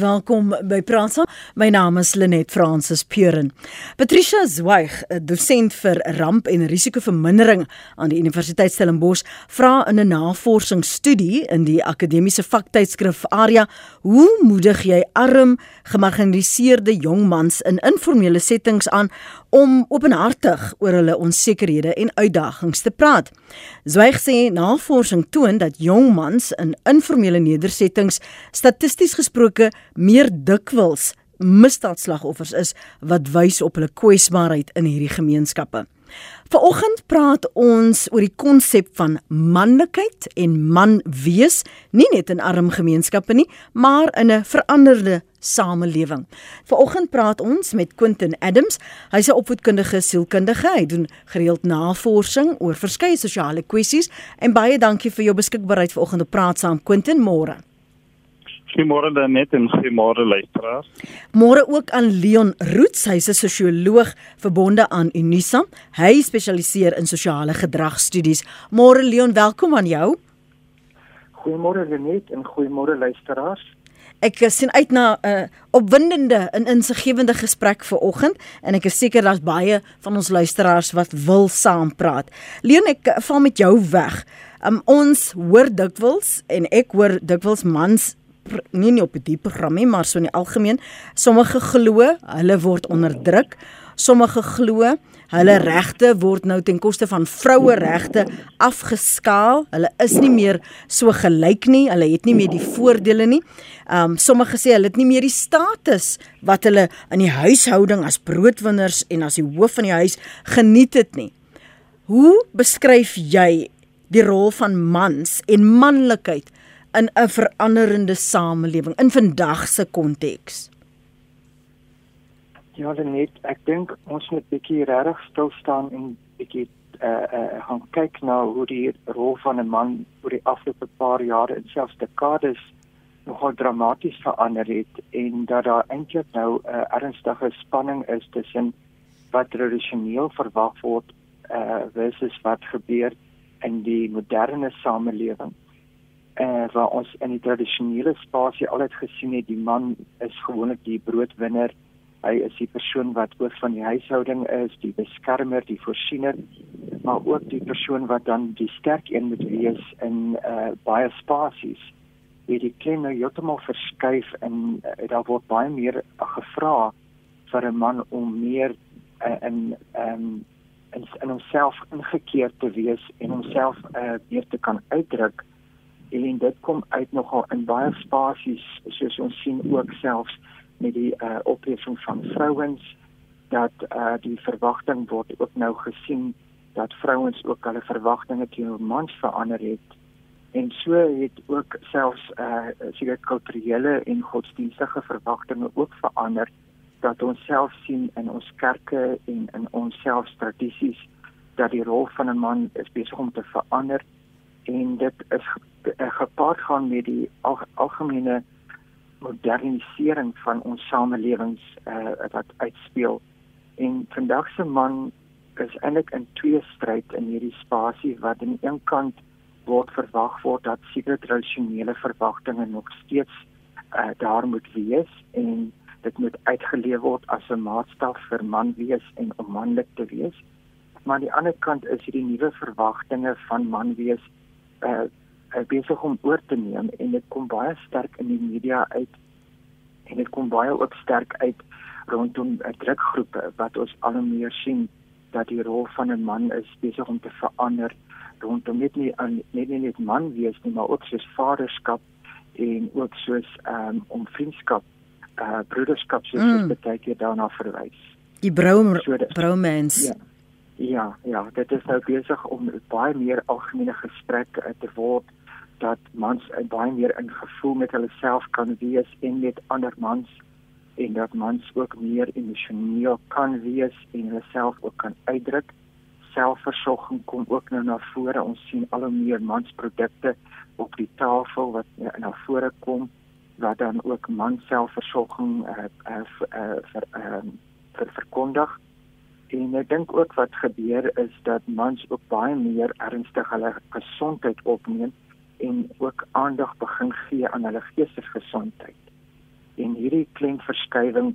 Welkom by Praat saam. My naam is Lenet Fransis Puren. Patricia Zweig, 'n dosent vir ramp en risikovermindering aan die Universiteit Stellenbosch, vra in 'n navorsingsstudie in die akademiese vaktydskrif Aria, hoe moedig jy arm, gemarginaliseerde jong mans in informele settings aan om openhartig oor hulle onsekerhede en uitdagings te praat. Zwyg sê navorsing toon dat jong mans in informele nedersettings statisties gesproke meer dikwels misdaadslagoffers is wat wys op hulle kwesbaarheid in hierdie gemeenskappe. Vanoggend praat ons oor die konsep van manlikheid en man wees, nie net in arm gemeenskappe nie, maar in 'n veranderde samelewing. Vanoggend praat ons met Quentin Adams. Hy's 'n opvoedkundige sielkundige. Hy doen gereeld navorsing oor verskeie sosiale kwessies en baie dankie vir jou beskikbaarheid vanoggend om praat saam Quentin Môre. Goeiemôre net en goeiemôre luisteraars. Môre ook aan Leon Roots, hy's 'n sosioloog verbonde aan Unisa. Hy spesialiseer in sosiale gedragstudies. Môre Leon, welkom aan jou. Goeiemôre Lenet en goeiemôre luisteraars. Ek sien uit na 'n uh, opwindende en insiggewende gesprek vir oggend en ek is seker daar's baie van ons luisteraars wat wil saampraat. Leon, ek uh, val met jou weg. Um, ons hoor dikwels en ek hoor dikwels mans nie nie op die program nie, maar so in die algemeen, sommige glo hulle word onderdruk, sommige glo hulle regte word nou ten koste van vroue regte afgeskaal. Hulle is nie meer so gelyk nie, hulle het nie meer die voordele nie. Um sommige sê hulle het nie meer die status wat hulle in die huishouding as broodwinners en as die hoof van die huis geniet het nie. Hoe beskryf jy die rol van mans en manlikheid in 'n veranderende samelewing in vandag se konteks? Ja, net ek dink ons moet bietjie regtig stil staan en bietjie eh uh, eh uh, gaan kyk na hoe die rol van 'n man oor die afgelope paar jare en selfs dekades nogal dramaties verander het en dat daar eintlik nou 'n uh, ernstige spanning is tussen wat tradisioneel verwag word eh uh, versus wat gebeur in die moderne samelewing uh, waar ons in die tradisionele spasie altyd gesien het die man is gewoonlik die broodwinner. Hy is die persoon wat oor van die huishouding is, die beskermer, die voorsiener, maar ook die persoon wat dan die sterk een moet wees in uh, baie spasies. Wie die klem nou heeltemal verskuif en uh, daar word baie meer gevra vir 'n man om meer uh, in um, in in homself ingekeer te wees en homself uh, weer te kan uitdruk en dit kom uit nogal in baie spasies soos ons sien ook selfs met die uh, opheffing van vrouens dat uh, die verwagting word ook nou gesien dat vrouens ook hulle verwagtinge teenoor mans verander het. En so het ook selfs uh, seker kulturele en godsdienstige verwagtinge ook verander dat ons self sien in ons kerke en in ons selfstradisies dat die rol van 'n man is besig om te verander en dit is gepaard gaan met die al, algemene modernisering van ons samelewings uh, wat uitspeel. En vandag se man is eintlik in twee stryd in hierdie spasie wat aan die een kant word verwag word dat sekere tradisionele verwagtinge nog steeds uh, daar moet wees en dit moet uitgeleef word as 'n maatstaf vir man wees en om manlik te wees. Maar aan die ander kant is hierdie nuwe verwagtinge van man wees uh, uh, besig om oor te neem en dit kom baie sterk in die media uit en dit kom baie ook sterk uit rondom uh, drukgroepe wat ons al meer sien dat die rol van 'n man is besig om te verander rondom net nie aan net nie net man wees nie maar ook soos vaderskap en ook soos um, om vriendskap uh, broederskap soos mm. dit baie keer daarna verwys. Die brou so broumens ja Ja, ja, dit is nou besig om baie meer algemene gesprekke te word dat mans baie meer in gevoel met hulle self kan wees en met ander mans en dat mans ook meer emosioneel kan wees en hulle self ook kan uitdruk. Selfversorging kom ook nou na vore. Ons sien al hoe meer mansprodukte op die tafel wat ja, na vore kom wat dan ook mans selfversorging uh, uh, uh, vir uh, vir verkondig. En ek dink ook wat gebeur is dat mans ook baie meer ernstig hulle gesondheid opneem en ook aandag begin gee aan hulle geestesgesondheid. en hierdie klein verskywing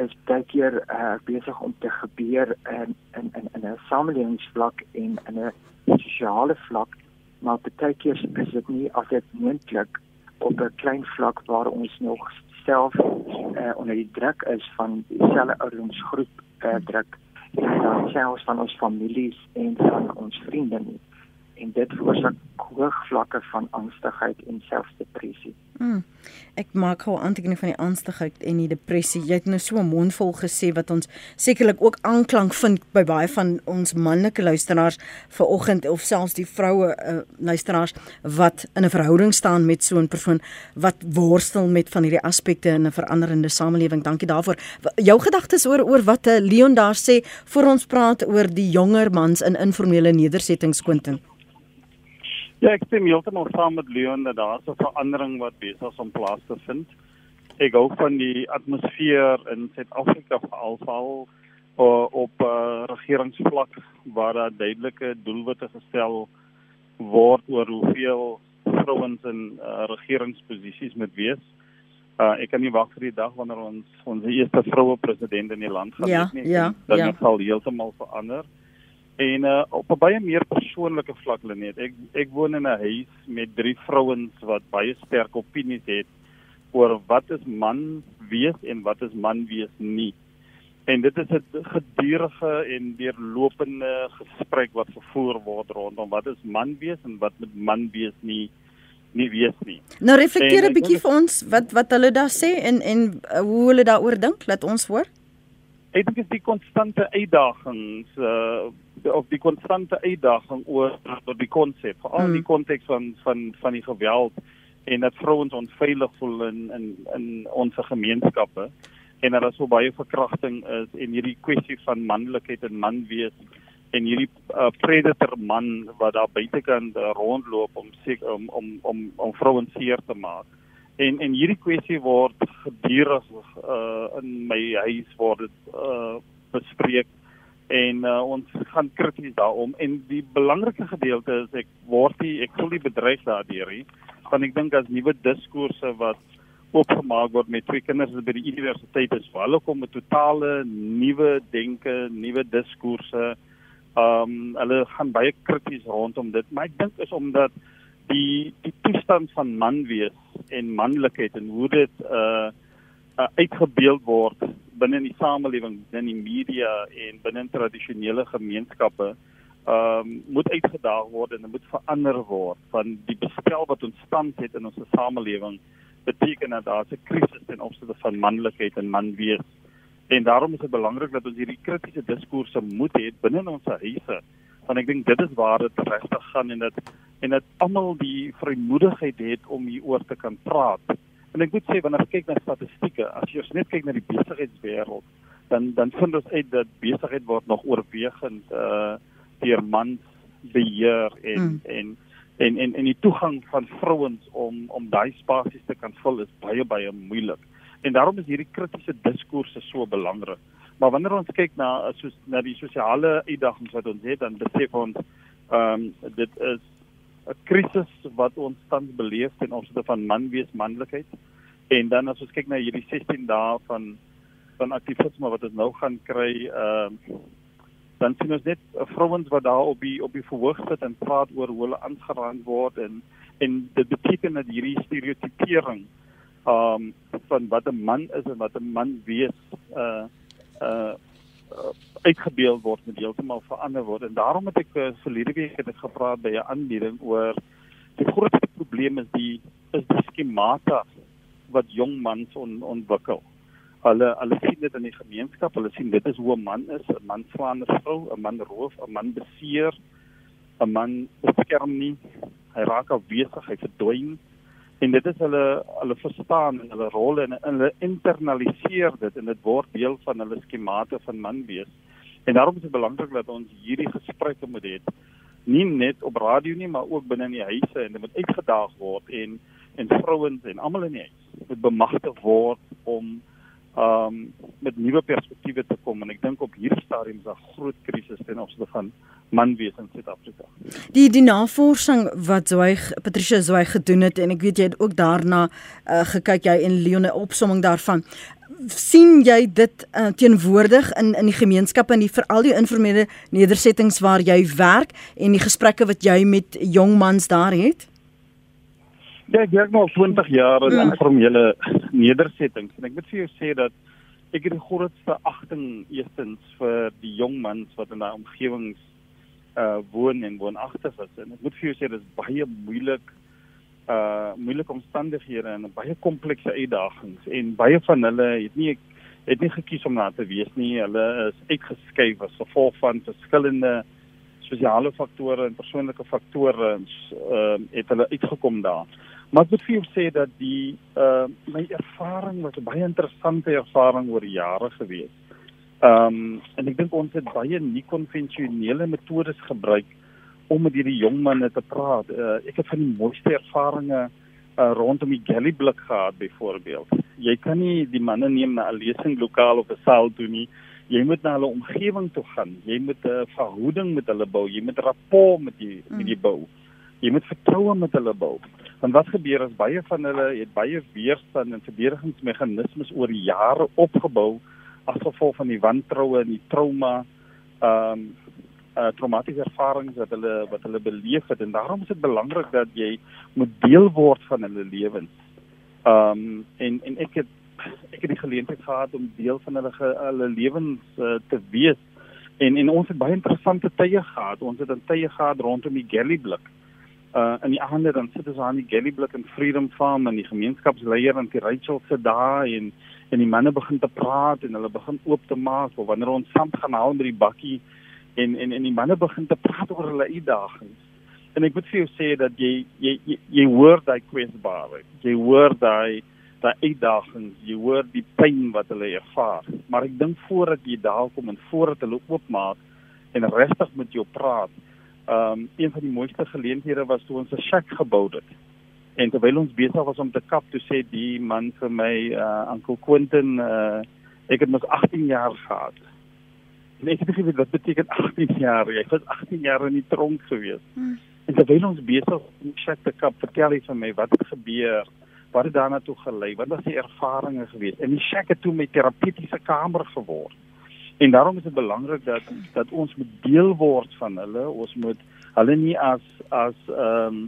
is baie keer uh, besig om te gebeur in in in in 'n samelewingsvlak en in 'n sosiale vlak maar baie keer is dit nie altyd moontlik op 'n klein vlak waar ons nog self uh, onder die druk is van dieselfde ouderdomsgroep uh, druk en dan selfs van ons families en van ons vriende nie en dit veroorsaak hoë vlakke van angstigheid en selfdepressie. Mm. Ek maak gou aantekening van die angstigheid en die depressie. Jy het nou so 'n mondvol gesê wat ons sekerlik ook aanklank vind by baie van ons manlike luisteraars ver oggend of selfs die vroue uh, luisteraars wat in 'n verhouding staan met so 'n persoon wat worstel met van hierdie aspekte in 'n veranderende samelewing. Dankie daarvoor. Jou gedagtes oor oor wat uh, Leon daar sê voor ons praat oor die jonger mans in informele nedersettings Quentin. Ja, ek stem heeltemal saam met Leon dat daar 'n verandering wat besig is om plaas te vind. Ek hou van die atmosfeer in Suid-Afrika veral uh, op uh, regeringsvlak waar daar duidelike doelwitte gestel word oor hoeveel vrouens in uh, regeringsposisies moet wees. Uh, ek kan nie wag vir die dag wanneer ons ons eerste vroue president in die land gaan ja, hê nie. Ja, dit ja. sal heeltemal verander. En uh, op 'n baie meer persoonlike vlak Lenet. Ek ek woon in 'n huis met drie vrouens wat baie sterk opinies het oor wat is man wees en wat is man wees nie. En dit is 'n gedurende en deurlopende gesprek wat gevoer word rondom wat is man wees en wat met man wees nie nie wees nie. Nou reflekteer 'n bietjie vir ons wat wat hulle daar sê en en uh, hoe hulle daaroor dink, laat ons hoor. Ek dink is die konstante uitdagings uh of die konstante uitdaging oor oor die konsep, veral in die konteks hmm. van van van die geweld en dat vrouens onveilig voel in in in ons gemeenskappe en dat daar so baie verkrachting is en hierdie kwessie van manlikheid en man wees en hierdie uh, predator man wat daar buitekant uh, rondloop om seker om om om om vrouens seer te maak. En en hierdie kwessie word gedurig uh, in my huis word dit uh, bespreek en uh, ons gaan krities daaroor en die belangrike gedeelte is ek word nie ek voel nie bedreig daardeur nie want ek dink as nuwe diskourse wat opgemaak word met twee kinders by die universiteit is vir hulle kom 'n totale nuwe denke, nuwe diskourse. Ehm um, hulle gaan baie krities rondom dit, maar ek dink is omdat die die toestand van man wees en manlikheid en hoe dit uh, uh uitgebeeld word binne in die samelewing, binne die media en binne tradisionele gemeenskappe ehm um, moet uitgedaag word en moet verander word van die bestel wat ons stand het in ons samelewing beteken dat daar 'n krisis ten opsigte van manlikheid en man wees. En daarom is dit belangrik dat ons hierdie kritiese diskourse moet hê binne ons huise. Want ek dink dit is waar dit regtig gaan en dat en dat almal die vrymoedigheid het om hieroor te kan praat. En ek moet sê wanneer ek kyk na statistieke, as jy net kyk na die besigheidswêreld, dan dan vind ons uit dat besigheid word nog oorwegend uh deur mans beheer en, mm. en en en en die toegang van vrouens om om daai spasies te kan vul is baie baie moeilik. En daarom is hierdie kritiese diskourse so belangrik. Maar wanneer ons kyk na soos na die sosiale uitdagings wat ons het, dan besef ons ehm um, dit is 'n krisis wat ons tans beleef ten opsigte van man wees manlikheid. En dan as ons kyk na hierdie 16 dae van van aktivisme wat ons nou gaan kry, ehm uh, dan sien ons net uh, vrouens wat daar op die op die verhoog sit en praat oor hoe hulle aangeraan word en en dit beteken dat hierdie stereotipering ehm um, van wat 'n man is en wat 'n man wees uh uh uh, uitgebeeld word met heeltemal verander word. En daarom het ek uh, verlede week het ek gepraat by 'n aanbieding oor die grootste probleem is die is die skemata wat jong mans on, ontwikkel. Hulle hulle sien dit in die gemeenskap, hulle sien dit is hoe 'n man is, 'n man slaan 'n vrou, 'n man roof, 'n man beseer, 'n man beskerm nie, hy raak afwesig, hy verdwyn en dit is hulle hulle verstaan en hulle rol en, hulle internaliseer dit en dit word deel van hulle skemate van man wees. En daarom is dit belangrik dat ons hierdie gesprekke moet hê nie net op radio nie maar ook binne in die huise en dit moet uitgedaag word en en vrouens en almal in die huis moet bemagtig word om um met nuwe perspektiewe te kom en ek dink op hierdie stadium is daar groot krisis ten opsigte van man wees in Suid-Afrika. Die die navorsing wat Zwyg Patricia Zwyg gedoen het en ek weet jy het ook daarna uh, gekyk jy en Leon 'n opsomming daarvan sien jy dit uh, teenwoordig in in die gemeenskap en die veral die informele nedersettings waar jy werk en die gesprekke wat jy met jong mans daar het? Ja, ek werk nou 20 jaar in ja. informele nedersettings en ek moet vir jou sê dat ek het die grootste agting eerstens vir die jong mans wat in daai omgewings uh woon en woonagtig is en ek moet vir jou sê dit is baie moeilik uh moeilike omstandighede en baie komplekse uitdagings en baie van hulle het nie het nie gekies om na te wees nie. Hulle is uitgeskuif as gevolg van verskillende sosiale faktore en persoonlike faktore en uh het hulle uitgekom daar. Maar ek moet vir jou sê dat die uh my ervaring was 'n baie interessante ervaring oor jare gewees. Um en ek dink ons het baie nie konvensionele metodes gebruik om met hierdie jong manne te praat. Uh, ek het van die mooiste ervarings uh, rondom die Gallyblik gehad byvoorbeeld. Jy kan nie die manne neem na 'n lesing lokaal of 'n saal toe nie. Jy moet na hulle omgewing toe gaan. Jy moet 'n uh, verhouding met hulle bou. Jy moet rapport met die mm. met die bou. Jy moet vertroue met hulle bou. Want wat gebeur as baie van hulle het baie weerstand en verdedigingsmeganismes oor jare opgebou as gevolg van die wantroue en die trauma ehm um, uh, traumatiese ervarings wat hulle wat hulle beleef het en daarom is dit belangrik dat jy moet deel word van hulle lewens. Ehm um, en en ek het ek het die geleentheid gehad om deel van hulle hulle lewens uh, te wees. En en ons het baie interessante tye gehad. Ons het 'n tye gehad rondom die Gallyblik. Uh in die aande dan sit ons aan die Gallyblik in Freedom Farm en die gemeenskapsleier en die Rachel se daai en en die manne begin te praat en hulle begin oop te maak of wanneer ons saam gaan haal met die bakkie en en en die manne begin te praat oor hulle uitdagings. En ek moet vir jou sê dat jy jy jy, jy hoor daai kwesbaarheid. Jy hoor daai daai uitdagings, jy hoor die pyn wat hulle ervaar. Maar ek dink voordat jy daar kom en voordat hulle oopmaak en regtig met jou praat, ehm um, een van die mooiste geleenthede was toe ons 'n shack gebou het. En terwyl ons besig was om te kap, toe sê die man vir my, uh, Uncle Quentin, uh, ek het mos 18 jaar gehad. En ek het gesê wat beteken 18 jaar? Jy was 18 jaar in die tronk gewees. Hmm. En terwyl ons besig om check te kap, vertel hy vir my wat het gebeur, wat het daarna toe gelei, wat was die ervarings gewees? En die check het toe my terapeutiese kamer geword. En daarom is dit belangrik dat dat ons moet deel word van hulle. Ons moet hulle nie as as ehm um,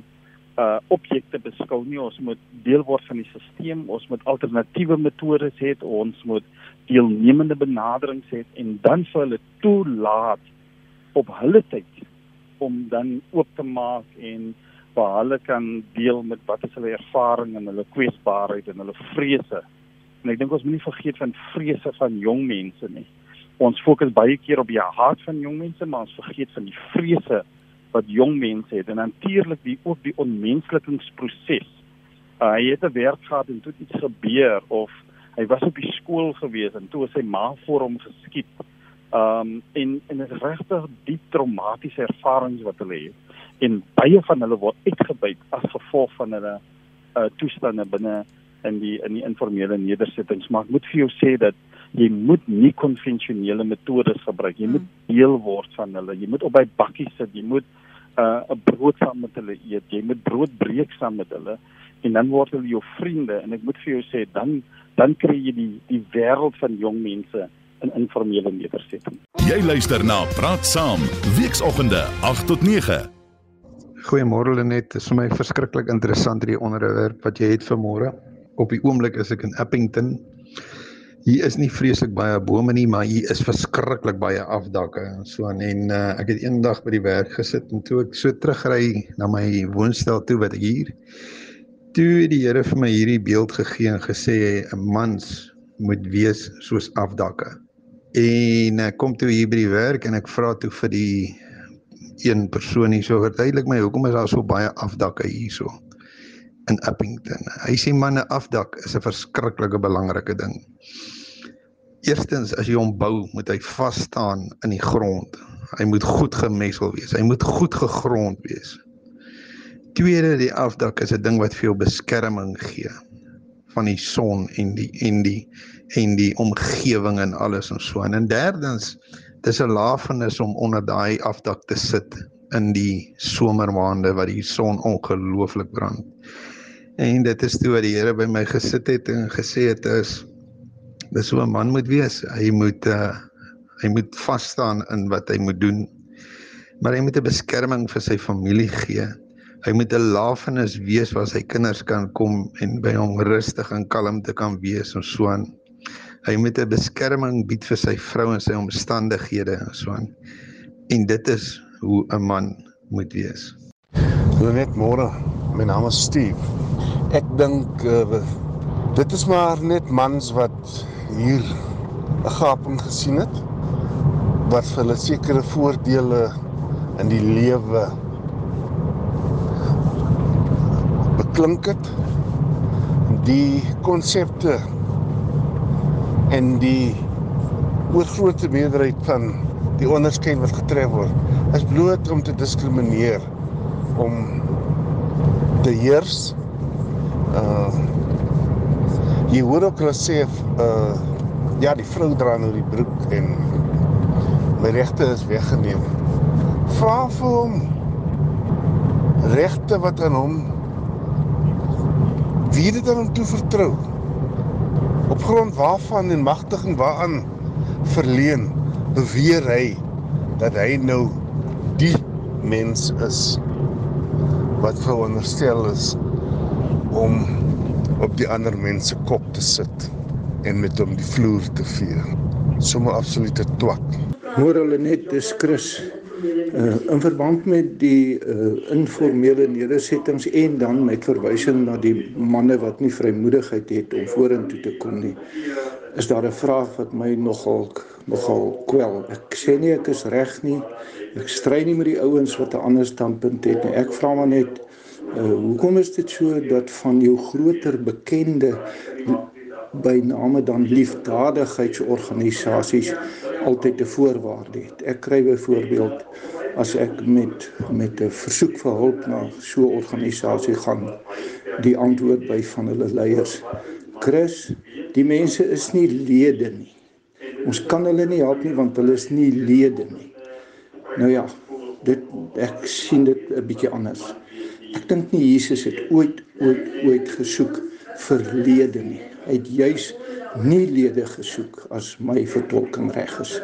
uh objekte beskou nie. Ons moet deel word van die stelsel. Ons moet alternatiewe metodes hê. Ons moet deelnemende benaderings hê en dan vir hulle toelaat op hulle tyd om dan oop te maak en waar hulle kan deel met wat is hulle ervaring en hulle kwesbaarheid en hulle vrese. En ek dink ons moenie vergeet van vrese van jong mense nie. Ons fokus baie keer op die hart van jong mense, maar ons vergeet van die vrese wat jong mense het en natuurlik die ook die onmenslikingsproses. Uh, hy het 'n werk gehad en toe iets gebeur of hy was op die skool gewees en toe sy ma voor hom geskiet. Um en en dit is regtig diep traumatiese ervarings wat hulle het. En baie van hulle word uitgebuit as gevolg van hulle uh toestande binne in die in die informele nedersettings. Maar ek moet vir jou sê dat jy moet nie konvensionele metodes gebruik. Jy moet hmm. deel word van hulle. Jy moet op by bakkies sit. Jy moet uh, 'n uh, brood saam met hulle eet. Jy moet brood breek saam met hulle en dan word hulle jou vriende en ek moet vir jou sê dan dan kry jy die die wêreld van jong mense in informele nedersetting. Jy luister na Praat Saam, weekoggende 8 tot 9. Goeiemôre Lenet, dit is vir my verskriklik interessant hierdie onderwerp wat jy het vir môre. Op die oomblik is ek in Appington hier is nie vreeslik baie bome nie, maar hier is verskriklik baie afdakke en so aan en uh, ek het eendag by die werk gesit en toe ek so terugry na my woonstel toe wat ek hier toe die Here vir my hierdie beeld gegee en gesê 'n mans moet wees soos afdakke. En ek kom toe hier by die werk en ek vra toe vir die een persoon hier so verduidelik my hoekom is daar so baie afdakke hierso in Appington. Hy sê man 'n afdak is 'n verskriklike belangrike ding. Eerstens as jy hom bou, moet hy vas staan in die grond. Hy moet goed gemessel wees. Hy moet goed gegrond wees. Tweede, die afdak is 'n ding wat vir jou beskerming gee van die son en die en die en die omgewing en alles en so. En derdens Dis 'n lafenis om onder daai afdak te sit in die somermaande wat die son ongelooflik brand. En dit is toe wat die Here by my gesit het en gesê het is dis so 'n man moet wees. Hy moet uh, hy moet vas staan in wat hy moet doen. Maar hy moet 'n beskerming vir sy familie gee. Hy moet 'n lafenis wees waar sy kinders kan kom en by hom rustig en kalm te kan wees en so aan. Hy moet 'n beskerming bied vir sy vrou en sy omstandighede en so aan. En dit is hoe 'n man moet wees. Net môre. My naam is Steve. Ek dink uh, dit is maar net mans wat hier 'n gaping gesien het wat vir hulle sekere voordele in die lewe beklink het. Die konsepte en die oorgrootste meerderheid van die onderskeid wat getref word is bloot om te diskrimineer om te heers uh jy hoor ook hulle sê uh ja, die vrou dra nou die broek en my regte is weggeneem. Vra vir hom regte wat aan hom wie dit aan hom toe vertrou. Op grond waarvan en magtiging waaraan verleen beweer hy dat hy nou die mens is wat veronderstel is om op die ander mense kop te sit en met hom die vloer te vee. Sommige absolute twak. Hoor hulle net dis Chris uh, in verband met die uh, informele nedersettings en dan met verwysing na die manne wat nie vrymoedigheid het om vorentoe te kom nie. Is daar 'n vraag wat my nogal nogal kwel. Ek sê nie ek is reg nie. Ek stry nie met die ouens wat 'n ander standpunt het nie. Ek vra maar net Uh, hoekom is dit so dat van jou groter bekende by name dan liefdadigheidsorganisasies altyd 'n voorwaarde het? Ek kry byvoorbeeld as ek met met 'n versoek vir hulp na so 'n organisasie gaan, die antwoord by van hulle leiers: "Chris, die mense is nie lede nie. Ons kan hulle nie help nie want hulle is nie lede nie." Nou ja, dit ek sien dit 'n bietjie anders. Ek dink nie Jesus het ooit ooit ooit gesoek vir lede nie. Hy het juis nie lede gesoek as my vertolking reg is.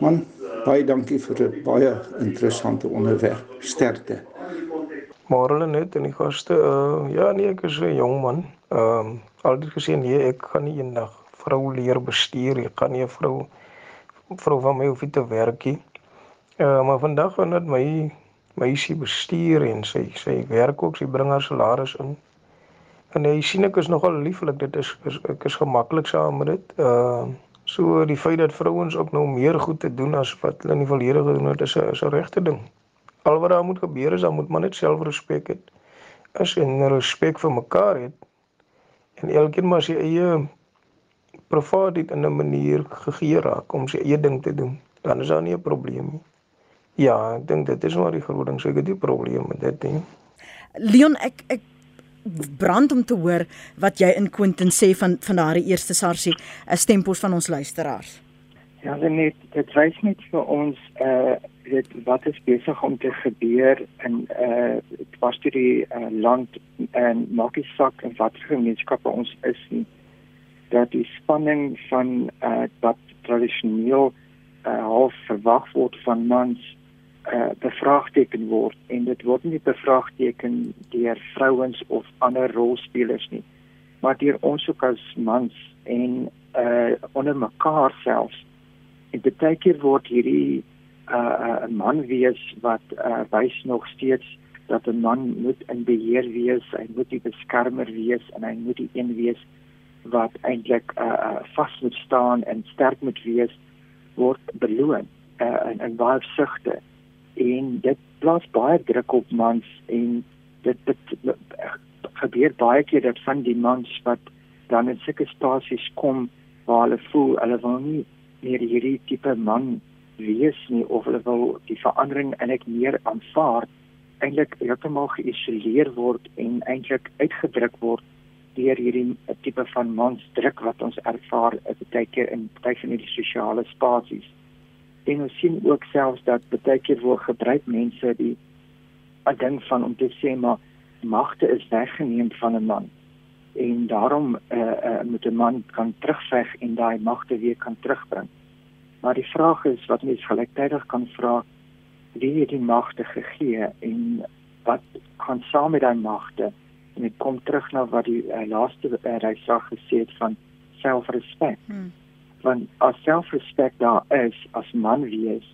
Man, baie dankie vir 'n baie interessante onderwerp. Sterkte. Môre net in die gaste. Uh, ja, nee, ek is 'n jong man. Ehm um, altyd gesê nee, ek kan nie eendag vrou leer bestuur. Ek kan nie 'n vrou vrou van my hoef te werk nie. Uh, maar vandag van dit my meisie bestuur en sy sy werk ook, sy bring haar salaris in. En hy sien ek is nogal lieflik. Dit is, ek is gemaklik saam met dit. Uh so die feit dat vrouens ook nou meer goed te doen as wat hulle in die verlede gedoen het, is 'n is 'n regte ding. Al wat daar moet gebeur is, dan moet man net selfrespek hê. As jy respek vir mekaar het en elkeen maar sy eie privaat in 'n manier gegee raak om sy eie ding te doen, dan is daar nie 'n probleem nie. Ja, ek dink dit is maar die groot ding, so ek het nie probleme met dit nie. Leon, ek ek brand om te hoor wat jy in Quentin sê van van daardie eerste sarsie, 'n stempos van ons luisteraars. Ja, net dit wys net vir ons uh dit wat is besig om te gebeur in uh was dit die uh, land en maak nie saak in watter gemeenskappe ons is nie. Dat die spanning van uh wat tradisioneel uh half verwag word van mans uh, bevraagteken word en dit word nie bevraagteken deur vrouens of ander rolspelers nie maar deur ons ook as mans en uh onder mekaar selfs. En baie keer word hierdie uh 'n man wees wat uh wys nog steeds dat 'n man moet in beheer wees, hy moet die beskermer wees en hy moet die een wees wat eintlik uh, uh vas moet staan en sterk moet wees word beloon uh in, in baie sigte en dit plaas baie druk op mans en dit dit gebeur baie keer dat van die mans wat dan in sulke stasies kom waar hulle voel hulle wil nie meer hierdie tipe man wees nie of hulle wil die verandering ek meer aanvaar eintlik heeltemal geïsoleer word en eintlik uitgedruk word deur hierdie tipe van mans druk wat ons ervaar baie keer in baie van die sosiale spasies en ons sien ook selfs dat baie keer word gebruik mense die 'n ding van om te sê maar magte is weggeneem van 'n man en daarom eh uh, uh, moet 'n man kan terugveg en daai magte weer kan terugbring. Maar die vraag is wat mens gelyktydig kan vra wie het die magte gegee en wat gaan saam met daai magte en dit kom terug na wat die uh, laaste uh, reisag gesê het van selfrespek. Hmm. Want as selfrespek daar is as man wees,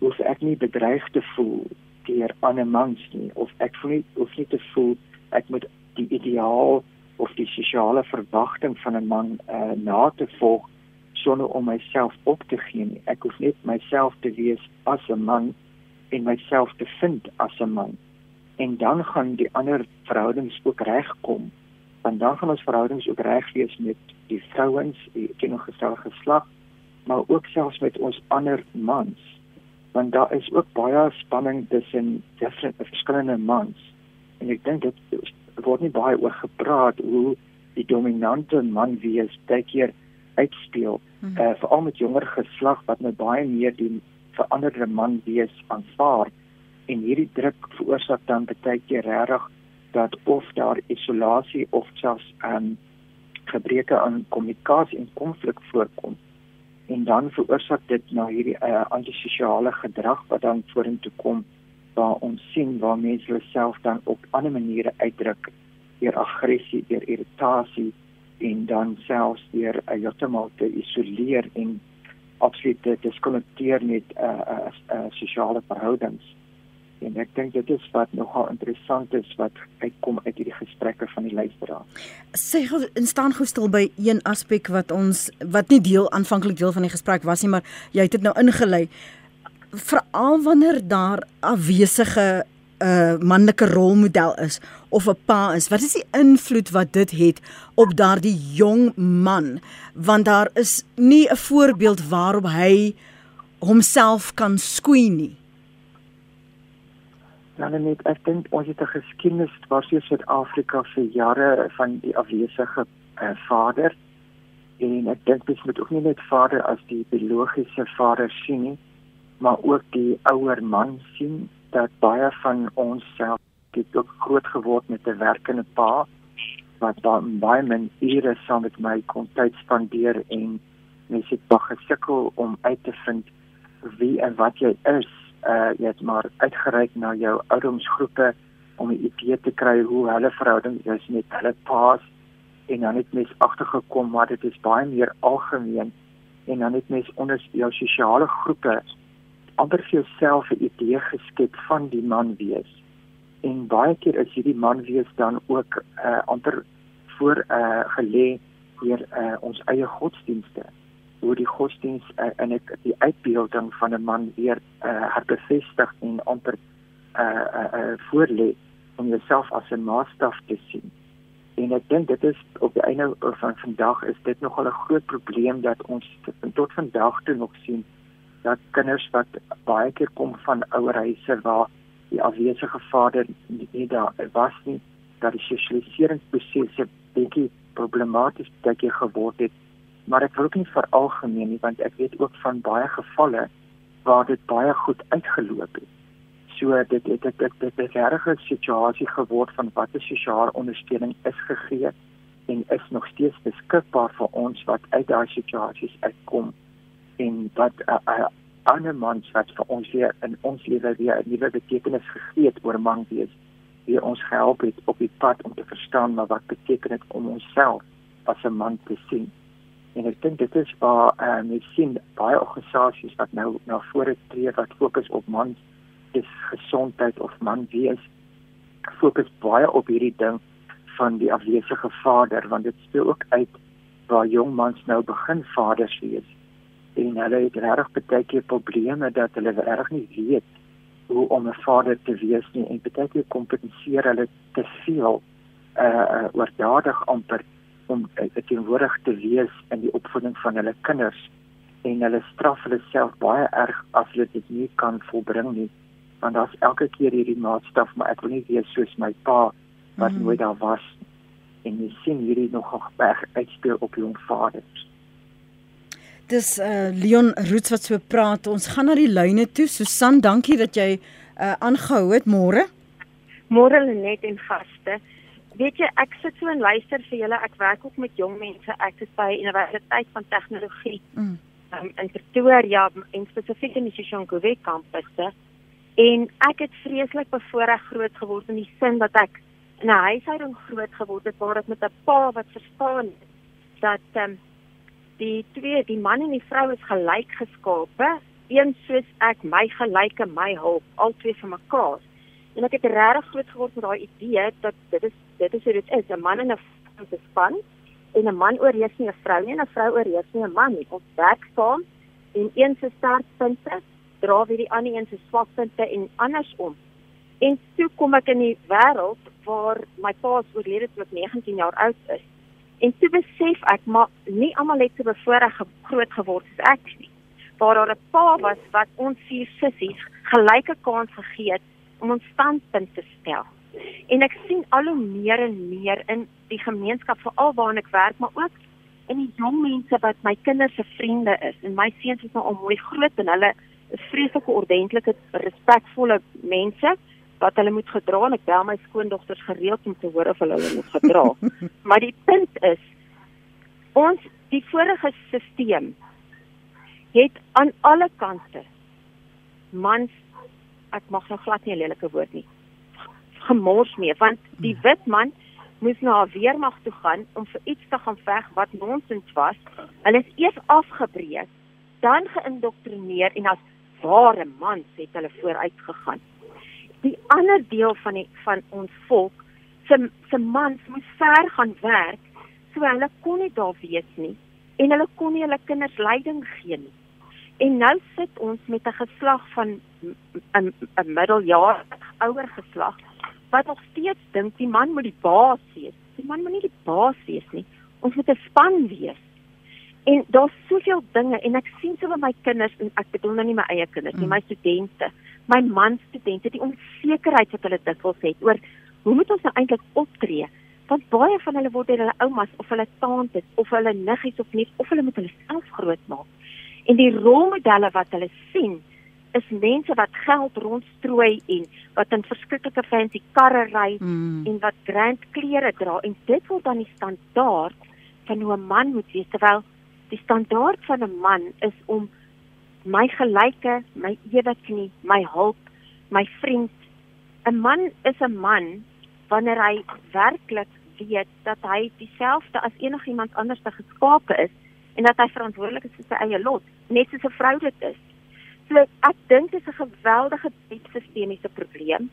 hoef ek nie bedreig te voel deur ander mans nie of ek voel nie hoef nie te voel ek moet die ideaal of die sosiale verwagting van 'n man uh, na te volg sonder om myself op te gee nie. Ek hoef net myself te wees as 'n man en myself te vind as 'n man. En dan gaan die ander verhoudings ook regkom. Want dan gaan ons verhoudings ook reg wees met die vrouens, die teenoorgestelde geslag, maar ook selfs met ons ander mans. Want daar is ook baie spanning tussen verskillende mans. En ek dink dit word nie baie oor gepraat hoe die dominante man wees baie keer uitspeel. Hmm. Uh, Veral met jonger geslag wat nou baie meer die veranderde man wees aanvaar en hierdie druk veroorsaak dan baie keer regtig dat of daar isolasie of selfs 'n um, gebreke aan kommunikasie en konflik voorkom en dan veroorsaak dit nou hierdie uh, antisosiale gedrag wat dan vorentoe kom waar ons sien waar mense hulle self dan op ander maniere uitdruk deur aggressie, deur irritasie en dan selfs deur uh, heeltemal te isoleer en absoluut te diskonnekteer met 'n uh, eh, uh, uh, uh, sosiale verhoudings. En ek dink dit is wat nogal interessant is wat uitkom uit hierdie gesprekke van die luisteraar. Sê in staan gou stil by een aspek wat ons wat nie deel aanvanklik deel van die gesprek was nie, maar jy het dit nou ingelei. Veral wanneer daar afwesige 'n uh, manlike rolmodel is of 'n pa is, wat is die invloed wat dit het op daardie jong man? Want daar is nie 'n voorbeeld waarop hy homself kan skoei nie. Ja, net ek dink ons het 'n geskiedenis waar sy Suid-Afrika vir jare van die afwesige uh, vader en ek dink dit moet ook nie net vader as die biologiese vader sien nie, maar ook die ouer man sien dat baie van ons self het ook groot geword met 'n werkende pa wat baie min ure saam met my kon tyd spandeer en mens het baie gesukkel om uit te vind wie en wat jy is. Uh jy het maar uitgereik na jou ouderdomsgroepe om 'n idee te kry hoe hulle verhouding is met hulle pa's en dan het mens agtergekom maar dit is baie meer algemeen en dan het mens onder jou sosiale groepe amper vir jouself 'n idee geskep van die man wees. En baie keer is hierdie man wees dan ook uh amper voor uh gelê deur uh ons eie godsdienste. Hoe die godsdiens uh, en ek die uitbeelding van 'n man weer uh herbevestig en amper uh uh, uh voorlê om jouself as 'n maatstaf te sien. En ek dink dit is op die einde van vandag is dit nogal 'n groot probleem dat ons tot vandag toe nog sien dat kinders wat baie keer kom van ouerhuise waar die afwesige vader nie daar was nie dat die sosialiseringsprosesse bietjie problematies daai geword het maar ek wil ook nie vir algemeen nie want ek weet ook van baie gevalle waar dit baie goed uitgeloop het. So dit dit dit dit dit het 'n regte situasie geword van wat 'n sosiale ondersteuning is gegee en is nog steeds beskikbaar vir ons wat uit daai situasies uitkom en wat 'n uh, uh, ander mans wat vir ons weer in ons lewe weer 'n nuwe betekenis gegee het oor man wees wie ons gehelp het op die pad om te verstaan maar wat beteken dit om onsself as 'n man te sien en ek dink dit is waar uh, mens sien baie organisasies wat nou na vore tree wat fokus op mans is gesondheid of man wees fokus baie op hierdie ding van die afwesige vader want dit speel ook uit waar jong mans nou begin vaders wees. En hulle het regtig baie keer probleme dat hulle regtig nie weet hoe om 'n vader te wees nie en baie keer kompenseer hulle te veel uh oordadig amper om uh, teenwoordig te wees in die opvoeding van hulle kinders en hulle straf hulle self baie erg as hulle dit nie kan volbring nie want daar's elke keer hierdie maatstaf maar ek wil nie wees soos my pa wat mm. nooit daar was en jy sien hierdie nogal baie uitspeel op jong vaders Dis uh Leon Roots wat so praat. Ons gaan na die lyne toe. Susan, dankie dat jy uh aangehou het môre. Môre Lenet en gaste. Weet jy, ek sit so en luister vir julle. Ek werk ook met jong mense. Ek is by Universiteit van Tegnologie. Mm. Um, in Pretoria en spesifiek in die Soshanguve kampusse. En ek het vreeslik bevoorreg groot geword in die sin dat ek in 'n huishouding groot geword het waar ek met 'n pa wat verstaan dat ehm um, die twee, die man en die vrou is gelyk geskape, een soos ek, my gelyke, my hulp, al twee vir mekaar. En ek het regtig groot geword met daai idee dat dit is dit is hoe dit is, 'n man en 'n vrou se span en 'n man oorheers nie 'n vrou nie en 'n vrou oorheers nie 'n man nie. Ons werk saam en een se sterkpunte dra weer die ander een se swakpunte en andersom. En toe kom ek in die wêreld waar my pa is oorlede toe ek 19 jaar oud is. En toe besef ek maar nie almal het so bevoorreg groot geword soos ek nie. Waar daar 'n pa was wat ons vier sissies gelyke kans gegee het om ons standpunt te stel. En ek sien al hoe meer en meer in die gemeenskap veral waar ek werk, maar ook in die jong mense wat my kinders se vriende is. En my seuns is nou al mooi groot en hulle is vreeslike ordentlike, respekvolle mense wat hulle moet gedra en ek bel my skoondogters gereeld om te hoor of hulle hulle moet gedra. maar die punt is ons die vorige stelsel het aan alle kante mans ek mag nou glad nie 'n lelike woord nie gemors mee want die wit man moes na weermag toe gaan om vir iets te gaan veg wat nonsens was. Hulle is eers afgebreek, dan geïndoktrineer en as ware mans het hulle vooruit gegaan die ander deel van die van ons volk se se mans moes ver gaan werk so hulle kon nie daar wees nie en hulle kon nie hulle kinders leiding gee nie en nou sit ons met 'n geslag van 'n 'n middeljaar ouer geslag wat nog steeds dink die man moet die baas wees die man moet nie die baas wees nie ons moet 'n span wees en daar's soveel dinge en ek sien so by my kinders en ek bedoel nou nie my eie kinders nie mm. my studente my man studente die onsekerheid wat hulle dikwels het oor hoe moet ons nou eintlik optree? Want baie van hulle word deur hulle oumas of hulle tantes of hulle niggies of neef of hulle moet hulle self grootmaak. En die rolmodelle wat hulle sien is mense wat geld rondstrooi en wat in verskriklike fancy karre ry mm. en wat grand klere dra en dit word dan die standaard van hoe 'n man moet wees terwyl die standaard van 'n man is om my gelyke, my eweknie, my hulp, my vriend. 'n Man is 'n man wanneer hy werklik weet dat hy dieselfde as enigiemand anders te geskape is en dat hy verantwoordelik is vir sy eie lot, net soos 'n vrou dit is. So ek dink dit is 'n geweldige diep sistemiese probleem,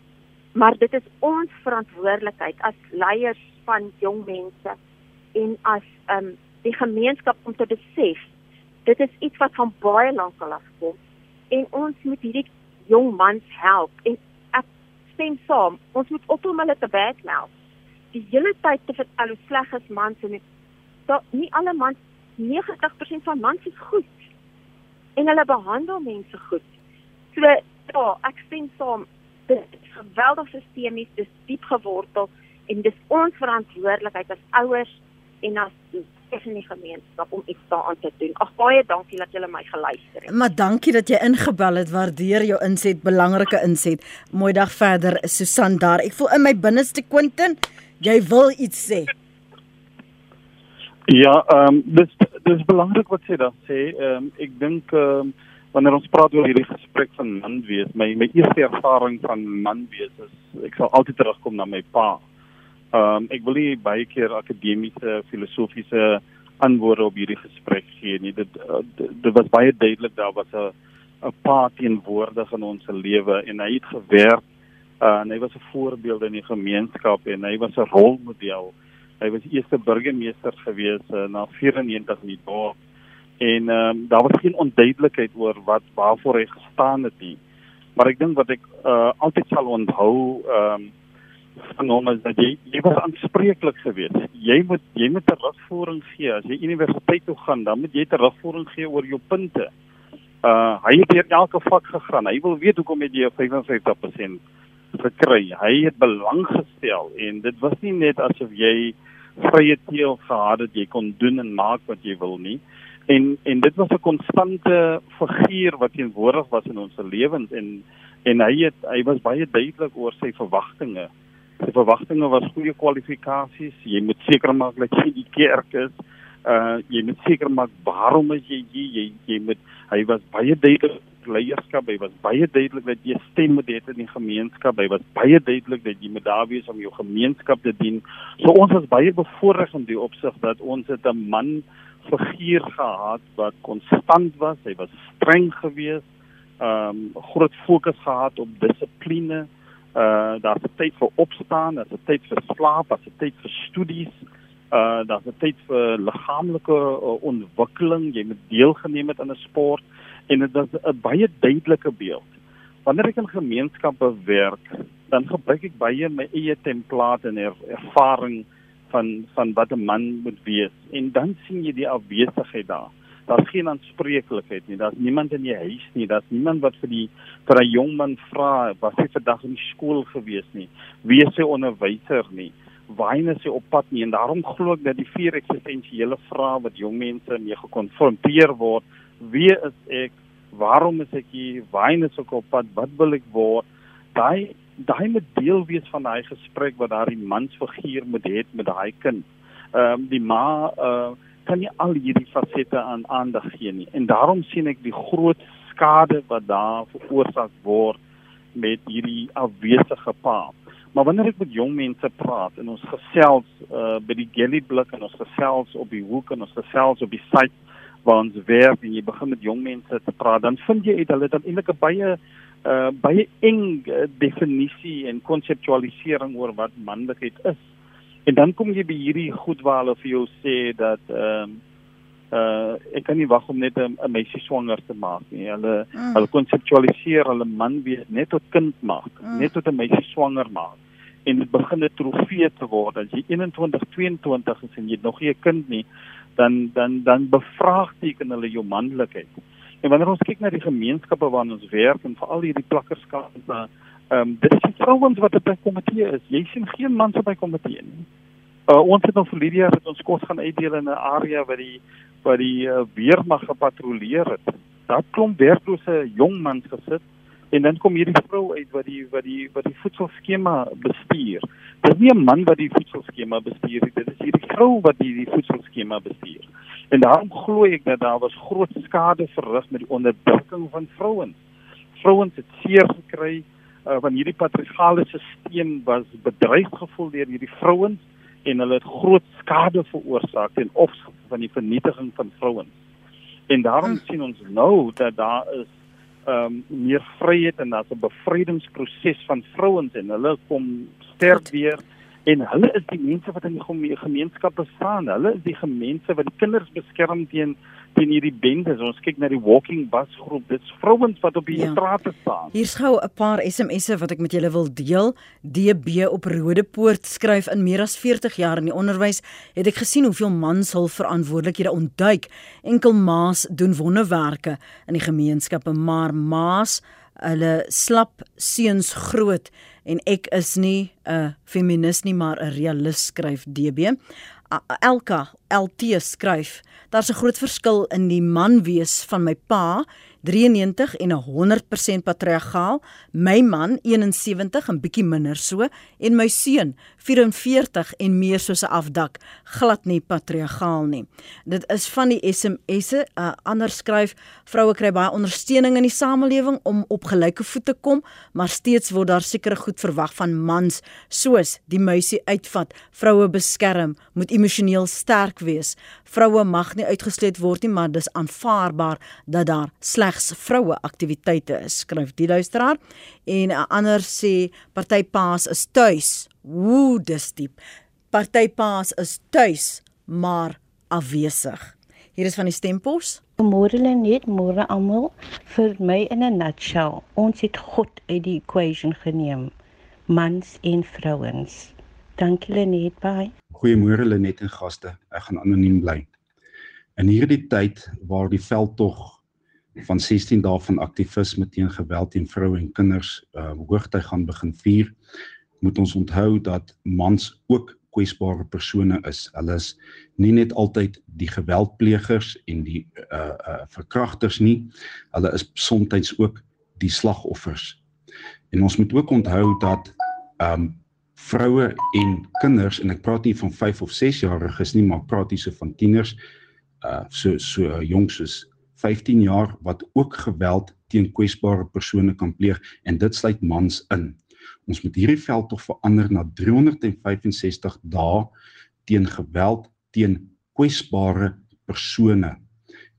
maar dit is ons verantwoordelikheid as leiers van jong mense en as ehm um, die gemeenskap om te besef dit is iets wat van baie lank al af kom en ons moet hierdie jong mans help en ek stem saam ons moet ophou om hulle te badmouth die hele tyd te vertel hoe sleg is mans en dat nie alle mans 90% van mans is goed en hulle behandel mense goed so ja ek stem saam dit is geweldig sistemies dis diep gewortel en dis ons verantwoordelikheid as ouers en as in die gemeenskap om iets daaraan te doen. Ag baie dankie dat julle my geluister het. Maar dankie dat jy ingebel het. Waardeer jou inset, belangrike inset. Mooi dag verder, Susan daar. Ek voel in my binneste Quentin, jy wil iets sê. Ja, ehm um, dis dis belangrik wat jy daar sê. Ehm um, ek dink ehm um, wanneer ons praat oor hierdie gesprek van man wees, my my eerste ervaring van man wees is ek sal altyd terugkom na my pa. Ehm um, ek wil nie baie keer akademiese filosofiese antwoorde op hierdie gesprek gee nie. Dit uh, dit was baie duidelik daar was 'n 'n pa teenwoordig in ons lewe en hy het gewerk uh, en hy was 'n voorbeeld in die gemeenskap en hy was 'n rolmodel. Hy was eerste burgemeester gewees uh, na 94 in die dorp en ehm um, daar was geen onduidelikheid oor wat waarvoor hy gestaan het nie. Maar ek dink wat ek uh, altyd sal onthou ehm um, van hom is dat jy jy was aanspreeklik geweest. Jy moet jy moet terugvoering gee as jy universiteit toe gaan, dan moet jy terugvoering gee oor jou punte. Uh hy het hier elke vak gegaan. Hy wil weet hoekom het jy 55% gekry. Hy het belang gestel en dit was nie net asof jy vrye teel gehad het jy kon doen en maak wat jy wil nie. En en dit was 'n konstante figuur wat teenwoordig was in ons lewens en en hy het hy was baie duidelik oor sy verwagtinge. Sy verwagtinge was goeie kwalifikasies. Jy moet seker maak dat jy die kerk is. Uh jy moet seker maak waarom is jy hier? Jy jy moet hy was baie duidelik leierskap. Hy was baie duidelik dat jy stem moet hê in die gemeenskap. Hy was baie duidelik dat jy moet daar wees om jou gemeenskap te dien. So ons was baie bevoorreg in die opsig dat ons het 'n man figuur gehad wat konstant was. Hy was streng geweest ehm um, groot fokus gehad op dissipline. Uh daar's 'n tyd vir opstaan, daar's 'n tyd vir slaap, daar's 'n tyd vir studies. Uh 'n tyd vir liggaamlike uh, ontwikkeling. Jy moet deelgeneem het aan 'n sport en dit is 'n baie duidelike beeld. Wanneer ek in gemeenskappe werk, dan gebruik ek baie my eie template en er, ervaring van van wat 'n man moet wees en dan sien jy die afwesigheid daar daar's geen aanspreeklikheid nie. Daar's niemand in die huis nie. Daar's niemand wat vir die vir 'n jong man vra wat hy vandag in die skool gewees nie. Wie is sy onderwyser nie? Waarheen is hy op pad nie? En daarom glo ek dat die vier eksistensiële vrae wat jong mense mee gekonfronteer word, wie is ek? Waarom is ek hier? Waarheen is ek op pad? Wat wil ek word? Daai daai moet deel wees van daai gesprek wat daai mansfiguur moet hê met daai kind. Ehm um, die ma uh kan nie al hierdie fasette aan aandag gee nie. En daarom sien ek die groot skade wat daar veroorsaak word met hierdie afwesige pa. Maar wanneer ek met jong mense praat en ons gesels uh, by die Gelly blik en ons gesels op die hoek en ons gesels op die site waar ons werk en jy begin met jong mense te praat, dan vind jy uit hulle dan eintlik 'n baie uh, baie eng uh, definisie en konseptualisering oor wat manlikheid is. En dan kom jy by hierdie goed waar hulle vir jou sê dat ehm uh, uh ek kan nie wag om net 'n meisie swanger te maak nie. Hulle mm. hulle konseptualiseer hulle man wees net tot kind maak, mm. net tot 'n meisie swanger maak. En dit begin 'n trofee te word. As jy 21, 22 is en jy nog nie 'n kind nie, dan dan dan bevraagteken hulle jou manlikheid. En wanneer ons kyk na die gemeenskappe waarin ons werk en veral hierdie plakkerskap uh Ehm um, dis die vrouens wat by komitee is. Jy sien geen mans op by komitee nie. Uh, ons het nou vir Lydia het ons kos gaan uitdeel in 'n area waar die waar die uh, weermag gepatrolleer het. Daar klomp werklose jong mans gesit en dan kom hierdie vrou uit wat die wat die wat die voedselskema bestuur. Dit is nie 'n man wat die voedselskema bestuur nie, dit is hierdie vrou wat die die voedselskema bestuur. En daarom glo ek dat daar was groot skade verrig met die onderdrukking van vrouens. Vrouens het seer gekry uh, van hierdie patriargale stelsel was bedreig gevoel deur hierdie vrouens en hulle het groot skade veroorsaak ten opsigte van die vernietiging van vrouens. En daarom hmm. sien ons nou dat daar is ehm um, meer vryheid en daar's 'n bevrydingsproses van vrouens en hulle kom sterk weer en hulle is die mense wat in die gemeenskap bestaan. Hulle is die mense wat die kinders beskerm teen teen hierdie bendes. Ons kyk na die walking bus groep. Dit's vrouens wat op die ja. strate staan. Hier's gou 'n paar SMS'e wat ek met julle wil deel. DB op Rodepoort skryf in meer as 40 jaar in die onderwys het ek gesien hoeveel mans hul verantwoordelikhede ontduik. Enkel maas doen wonderwerke in die gemeenskappe, maar maas hulle slap seuns groot en ek is nie 'n feminis nie maar 'n realist skryf DB. Elka LT skryf daar's 'n groot verskil in die man wees van my pa 93 en 100% patriargaal, my man 71 en bietjie minder so en my seun 44 en meer soos 'n afdak, glad nie patriargaal nie. Dit is van die SMS'e, uh, ander skryf, vroue kry baie ondersteuning in die samelewing om op gelyke voet te kom, maar steeds word daar sekere goed verwag van mans, soos die muisie uitvat, vroue beskerm, moet emosioneel sterk wees. Vroue mag nie uitgesluit word nie, maar dis aanvaarbaar dat daar slegs vroue aktiwiteite is, skryf die luisteraar. En 'n ander sê partypaas is tuis Woe, dis diep. Partypaas is tuis, maar afwesig. Hier is van die stempels. Môre net môre almal vir my in 'n nutshell. Ons het God uit die equation geneem. Mans en vrouens. Dankie Lenet, bye. Goeiemôre Lenet en gaste. Ek gaan anoniem bly. In hierdie tyd waar die veldtog van 16 dae van aktivisme teen geweld teen vroue en kinders uh, hoogtyd gaan begin vier, moet ons onthou dat mans ook kwesbare persone is. Hulle is nie net altyd die geweldplegers en die uh uh verkragters nie. Hulle is soms ook die slagoffers. En ons moet ook onthou dat um vroue en kinders en ek praat nie van 5 of 6 jariges nie, maar praat hier so van tieners uh so so jonk soos 15 jaar wat ook geweld teen kwesbare persone kan pleeg en dit sluit mans in. Ons moet hierdie veld tog verander na 365 dae teen geweld teen kwesbare persone.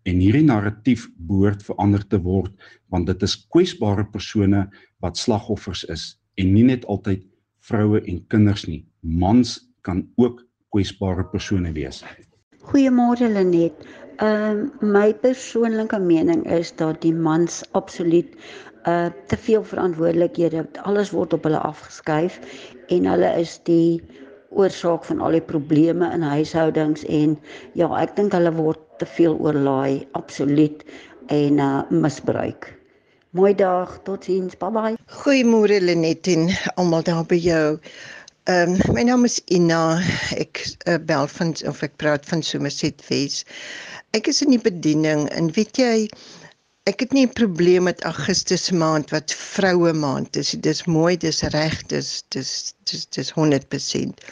En hierdie narratief behoort verander te word want dit is kwesbare persone wat slagoffers is en nie net altyd vroue en kinders nie. Mans kan ook kwesbare persone wees. Goeiemôre Lenet. Ehm uh, my persoonlike mening is dat die mans absoluut uh te veel verantwoordelikhede, alles word op hulle afgeskuif en hulle is die oorsaak van al die probleme in huishoudings en ja, ek dink hulle word te veel oorlaai, absoluut en uh misbruik. Mooi dag, totsiens, bye bye. Goeiemôre Lenet en almal daar by jou. Ehm um, my naam is Ina. Ek uh, bel van of ek praat van Somerset West. Ek is in die bediening en weet jy ek het nie 'n probleem met Augustus maand wat vroue maand is. Dis mooi, dis reg, dis dis dis dis 100%.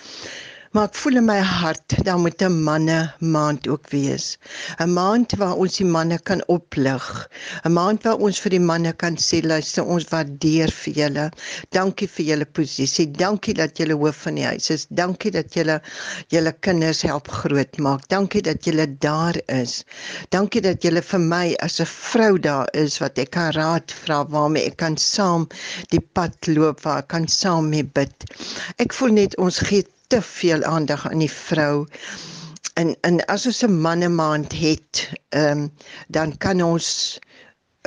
Maar ek voel in my hart daar moet 'n manne maand ook wees. 'n Maand waar ons die manne kan oplig. 'n Maand waar ons vir die manne kan sê luister, ons waardeer vir julle. Dankie vir julle posisie. Dankie dat julle hoof van die huis is. Dankie dat julle julle kinders help grootmaak. Dankie dat julle daar is. Dankie dat julle vir my as 'n vrou daar is wat ek kan raad vra waarmee ek kan saam die pad loop waar ek kan saam mee bid. Ek voel net ons gee te veel aandag aan die vrou. En en as ons 'n mannemaand het, ehm um, dan kan ons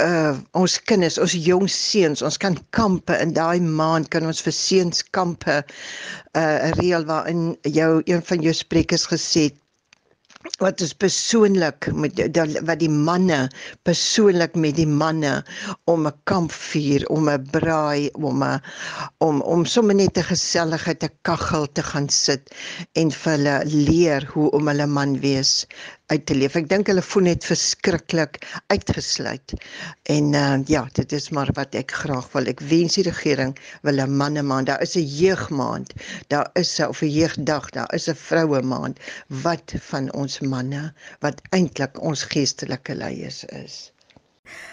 uh ons kinders, ons jong seuns, ons kan kampe in daai maand kan ons vir seuns kampe uh reël waarin jou een van jou sprekers gesê het wat is persoonlik met wat die manne persoonlik met die manne om 'n kampvuur, om 'n braai, om 'n om om sommer net 'n geselligheid, 'n kaggel te gaan sit en vir hulle leer hoe om hulle man wees uit te leef. Ek dink hulle voel net verskriklik uitgesluit. En uh, ja, dit is maar wat ek graag wil. Ek wens die regering wil 'n manne maand. Daar is 'n jeugmaand. Daar is 'n of 'n jeugdag, daar is 'n vroue maand wat van ons manne wat eintlik ons geestelike leiers is.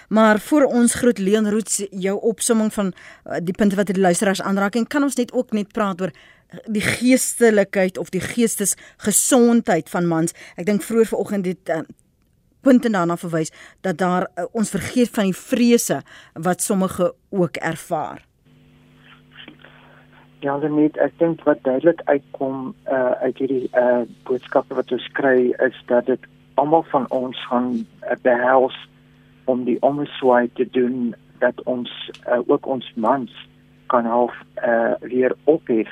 Maar vir ons groot Leon Roots jou opsomming van uh, die punte wat die luisteraars aanraak en kan ons net ook net praat oor die geestelikheid of die geestesgesondheid van mans. Ek dink vroeër vanoggend het uh, punte daarna verwys dat daar uh, ons vergeet van die vrese wat sommige ook ervaar. Ja, net ek dink wat duidelik uitkom uh, uit hierdie uh, boodskappe wat ons kry is dat dit almal van ons gaan uh, behels om die omswaai te doen dat ons uh, ook ons mans kan half uh, weer ophef.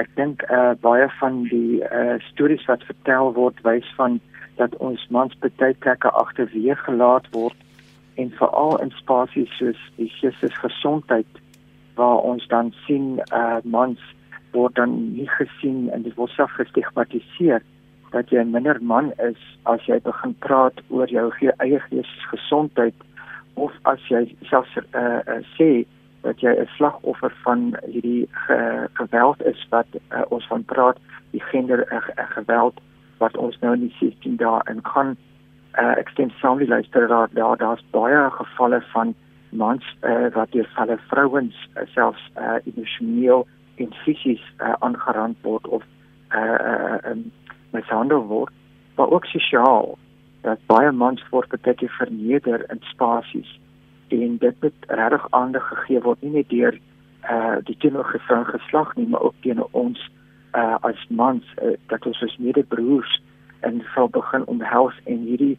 Ek dink uh, baie van die uh, stories wat vertel word wys van dat ons mans baie plekke agterweer gelaat word en veral in spasies soos die geestesgesondheid waar ons dan sien uh, mans word dan nie gesien en dit word self gestigmatiseer dat jy 'n minder man is as jy begin praat oor jou eie geestesgesondheid of as jy selfs uh, uh, sê dat jy 'n slagoffer van hierdie ge geweld is wat uh, ons van praat, die gender uh, geweld wat ons nou in die 16 dae in gaan uh, ek stem saam die luisteraar daar daar's baie gevalle van mans uh, wat deur hulle vrouens uh, selfs uh, emosioneel en fisies uh, aangerand word of uh, uh, um, mishandel word, maar ook sosiaal dat baie mans word baie keer verneder in spasies en dit moet regtig aandag gegee word nie net deur uh die teenoorgestel geslag nie maar ook teenoor ons uh as mans uh, dat ons as medebroers en sal begin omhels en hierdie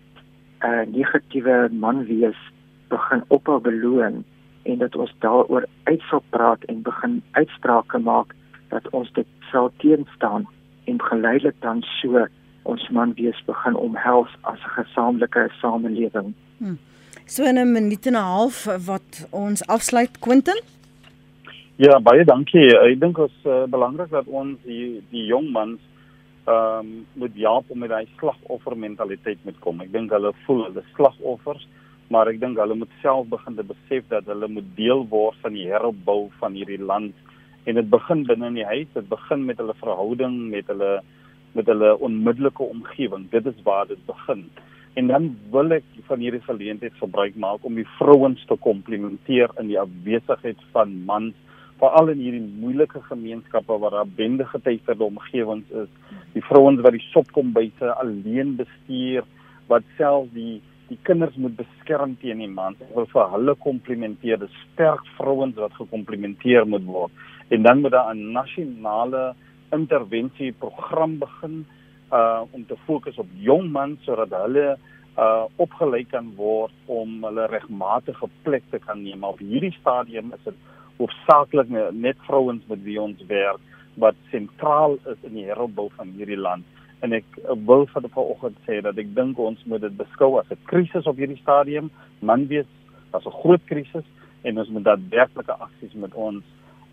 uh negatiewe man wees begin ophou beloon en dat ons daaroor uit sal praat en begin uitsprake maak dat ons dit sal teenstaan en geleidelik dan so ons man wees begin omhels as 'n gesamentlike samelewing. Hmm. So in 'n minuut en 'n half wat ons afsluit Quentin. Ja, baie dankie. Ek dink dit is uh, belangrik dat ons die die jong mans ehm um, moet help om met daai slagoffermentaliteit met kom. Ek dink hulle voel hulle slagoffers, maar ek dink hulle moet self begin te besef dat hulle moet deel word van die heropbou van hierdie land en dit begin binne in die huis, dit begin met hulle verhouding met hulle met hulle onmiddellike omgewing. Dit is waar dit begin. En dan wil ek van hierdie geleentheid gebruik maak om die vrouens te komplimenteer in die afwesigheid van mans veral in hierdie moeilike gemeenskappe waar daar bende getuigde omgewings is. Die vrouens wat die sopkombyse alleen bestuur, wat self die die kinders moet beskerm teen die mans. Ek wil vir hulle komplimenteer. Dis sterk vrouens wat gekomplimenteer moet word. En dan moet daar 'n nasionale intervensie program begin uh om te fokus op jong mans sodat hulle uh opgelei kan word om hulle regmatige plek te kan neem. Op hierdie stadium is dit hoofsaaklik net vrouens met wie ons werk wat sentraal is in die heropbou van hierdie land. En ek wil vir die vanoggend sê dat ek dink ons moet dit beskou as 'n krisis op hierdie stadium, man wees as 'n groot krisis en ons moet daadwerklike aksies met ons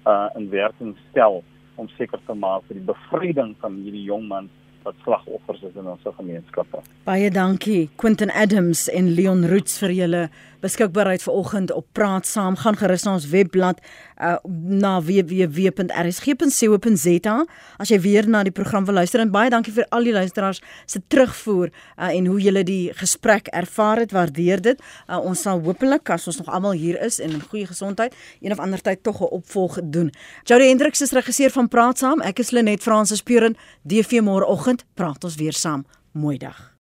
uh in werking stel om seker te maak vir die bevryding van hierdie jong mans wat slagoffers is in ons gemeenskappe. Baie dankie Quentin Adams en Leon Roots vir julle beskikbaarheid vanoggend op Praat Saam. Gaan gerus na ons webblad uh, na www.rsg.co.za as jy weer na die program wil luister en baie dankie vir al die luisteraars se terugvoer uh, en hoe julle die gesprek ervaar het. Waardeer dit. Uh, ons sal hopelik as ons nog almal hier is en in goeie gesondheid een of ander tyd tog 'n opvolg doen. Jody Hendriks is regisseur van Praat Saam. Ek is Lenet Fransis Puren. DV môreoggend praat ons weer saam. Mooi dag.